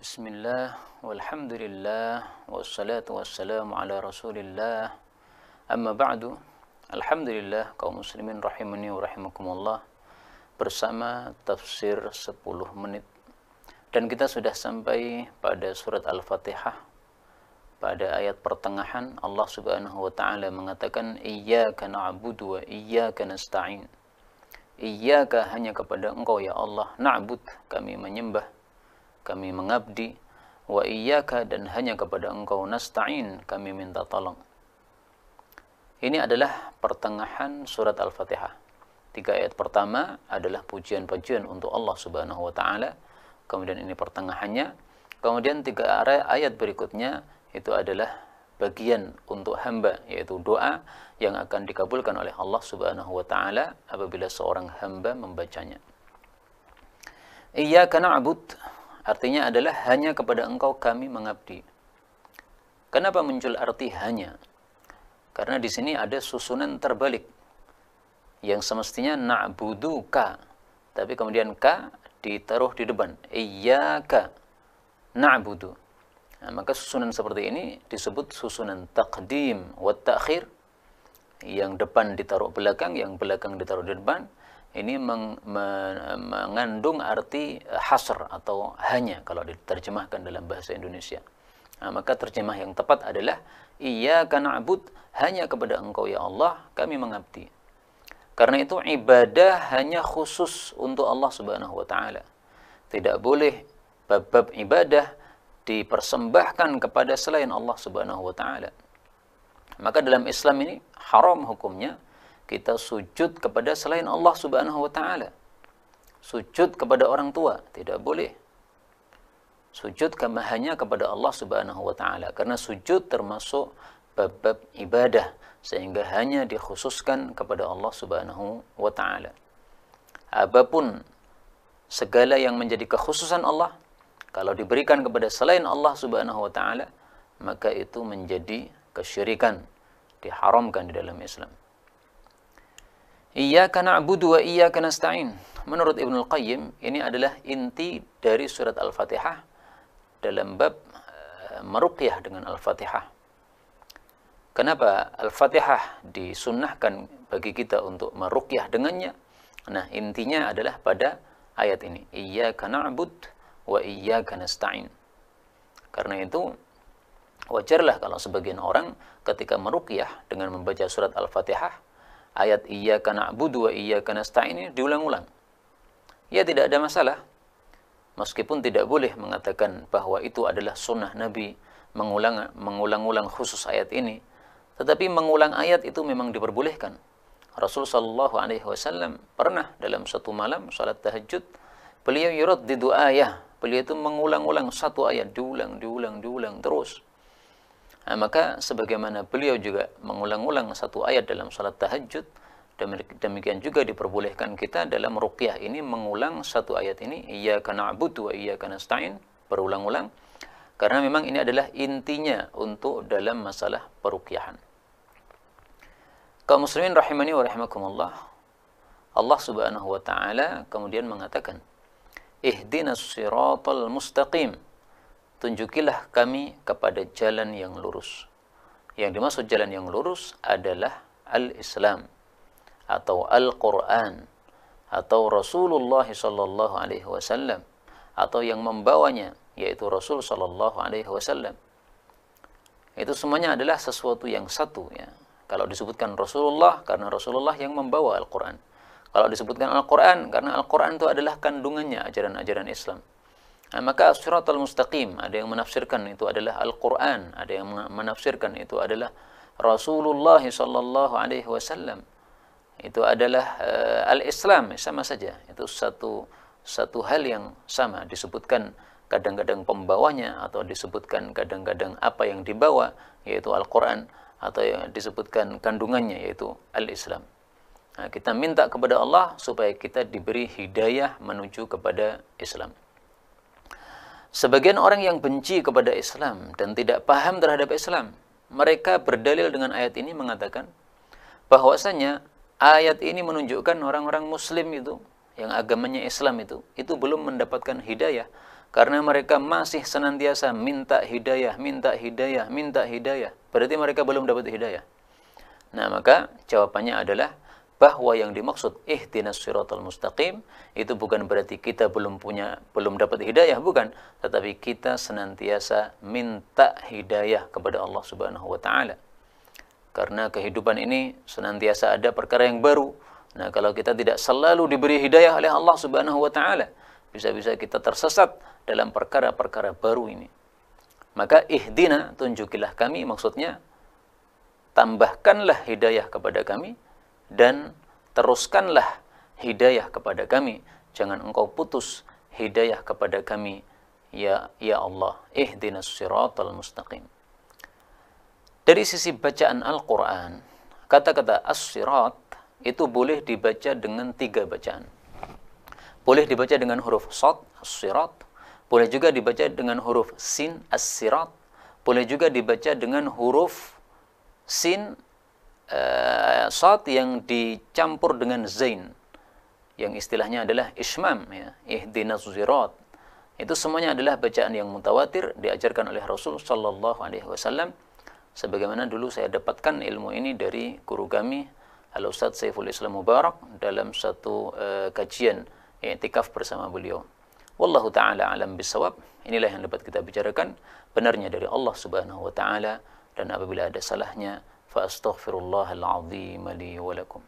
Bismillah, walhamdulillah, wassalatu wassalamu ala rasulillah. Amma ba'du, Alhamdulillah kaum muslimin rahimani wa rahimakumullah. Bersama tafsir 10 menit. Dan kita sudah sampai pada surat Al-Fatihah. Pada ayat pertengahan Allah subhanahu wa ta'ala mengatakan Iyaka na'budu wa iyaka nasta'in. Iyaka hanya kepada engkau ya Allah. Na'bud kami menyembah Kami mengabdi Wa iyaka dan hanya kepada engkau Nasta'in kami minta tolong ini adalah pertengahan surat Al-Fatihah. Tiga ayat pertama adalah pujian-pujian untuk Allah Subhanahu wa taala. Kemudian ini pertengahannya. Kemudian tiga ayat berikutnya itu adalah bagian untuk hamba yaitu doa yang akan dikabulkan oleh Allah Subhanahu wa taala apabila seorang hamba membacanya. Iyyaka na'bud artinya adalah hanya kepada Engkau kami mengabdi. Kenapa muncul arti hanya? Karena di sini ada susunan terbalik. Yang semestinya na'buduka. Tapi kemudian ka ditaruh di depan. Iyyaka na'budu. Nah, maka susunan seperti ini disebut susunan taqdim wa ta'khir. Yang depan ditaruh belakang, yang belakang ditaruh di depan. Ini meng, me, mengandung arti hasr atau hanya kalau diterjemahkan dalam bahasa Indonesia. Nah, maka terjemah yang tepat adalah Iyyaka na'bud hanya kepada Engkau ya Allah kami mengabdi. Karena itu ibadah hanya khusus untuk Allah Subhanahu wa taala. Tidak boleh bab-bab ibadah dipersembahkan kepada selain Allah Subhanahu wa taala. Maka dalam Islam ini haram hukumnya kita sujud kepada selain Allah Subhanahu wa taala. Sujud kepada orang tua tidak boleh sujud kama hanya kepada Allah Subhanahu wa taala karena sujud termasuk bab-bab ibadah sehingga hanya dikhususkan kepada Allah Subhanahu wa taala. Apa pun segala yang menjadi kekhususan Allah kalau diberikan kepada selain Allah Subhanahu wa taala maka itu menjadi kesyirikan diharamkan di dalam Islam. Iyyaka na'budu wa iyyaka nasta'in. Menurut Ibnu Qayyim ini adalah inti dari surat Al-Fatihah dalam bab uh, meruqyah dengan Al-Fatihah. Kenapa Al-Fatihah disunnahkan bagi kita untuk meruqyah dengannya? Nah, intinya adalah pada ayat ini. Iyyaka na'bud wa iyyaka nasta'in. Karena itu wajarlah kalau sebagian orang ketika meruqyah dengan membaca surat Al-Fatihah, ayat iyyaka na'budu wa iyyaka nasta'in ini diulang-ulang. Ya tidak ada masalah. Meskipun tidak boleh mengatakan bahwa itu adalah sunnah Nabi mengulang mengulang-ulang khusus ayat ini tetapi mengulang ayat itu memang diperbolehkan. Rasul sallallahu alaihi wasallam pernah dalam satu malam salat tahajud beliau yurad di doa ya beliau itu mengulang-ulang satu ayat diulang diulang diulang terus nah, maka sebagaimana beliau juga mengulang-ulang satu ayat dalam salat tahajud Demikian juga diperbolehkan kita dalam ruqyah ini mengulang satu ayat ini iyyaka na'budu wa iyyaka nasta'in berulang-ulang karena memang ini adalah intinya untuk dalam masalah peruqyahan. Kaum muslimin rahimani wa rahimakumullah. Allah Subhanahu wa taala kemudian mengatakan, "Ihdinas siratal mustaqim." Tunjukilah kami kepada jalan yang lurus. Yang dimaksud jalan yang lurus adalah al-Islam atau Al-Quran atau Rasulullah sallallahu alaihi wasallam atau yang membawanya yaitu Rasul sallallahu alaihi wasallam. Itu semuanya adalah sesuatu yang satu ya. Kalau disebutkan Rasulullah karena Rasulullah yang membawa Al-Qur'an. Kalau disebutkan Al-Qur'an karena Al-Qur'an itu adalah kandungannya ajaran-ajaran Islam. Nah, maka As-Siratal Mustaqim ada yang menafsirkan itu adalah Al-Qur'an, ada yang menafsirkan itu adalah Rasulullah sallallahu alaihi wasallam itu adalah uh, al-Islam sama saja itu satu satu hal yang sama disebutkan kadang-kadang pembawanya atau disebutkan kadang-kadang apa yang dibawa yaitu Al-Qur'an atau yang disebutkan kandungannya yaitu al-Islam. Nah, kita minta kepada Allah supaya kita diberi hidayah menuju kepada Islam. Sebagian orang yang benci kepada Islam dan tidak paham terhadap Islam, mereka berdalil dengan ayat ini mengatakan bahwasanya ayat ini menunjukkan orang-orang muslim itu yang agamanya Islam itu itu belum mendapatkan hidayah Karena mereka masih senantiasa minta hidayah, minta hidayah, minta hidayah. Berarti mereka belum dapat hidayah. Nah, maka jawabannya adalah bahwa yang dimaksud ihdinas siratal mustaqim itu bukan berarti kita belum punya belum dapat hidayah bukan. Tetapi kita senantiasa minta hidayah kepada Allah Subhanahu wa taala. Karena kehidupan ini senantiasa ada perkara yang baru. Nah kalau kita tidak selalu diberi hidayah oleh Allah Subhanahu wa taala bisa-bisa kita tersesat dalam perkara-perkara baru ini. Maka ihdina tunjukilah kami maksudnya tambahkanlah hidayah kepada kami dan teruskanlah hidayah kepada kami. Jangan engkau putus hidayah kepada kami ya ya Allah. Ihdinas siratal mustaqim. Dari sisi bacaan Al-Qur'an kata-kata as-sirat itu boleh dibaca dengan tiga bacaan. Boleh dibaca dengan huruf sad as-sirat. Boleh juga dibaca dengan huruf sin as-sirat. Boleh juga dibaca dengan huruf sin uh, yang dicampur dengan zain yang istilahnya adalah ismam ya ihdinas zirat itu semuanya adalah bacaan yang mutawatir diajarkan oleh Rasul sallallahu alaihi wasallam. Sebagaimana dulu saya dapatkan ilmu ini dari guru kami Al Ustaz Saiful Islam Mubarak dalam satu uh, kajian i'tikaf bersama beliau. Wallahu taala alam bisawab. Inilah yang dapat kita bicarakan. Benarnya dari Allah Subhanahu wa taala. Dan apabila ada salahnya فأستغفر الله العظيم لي ولكم.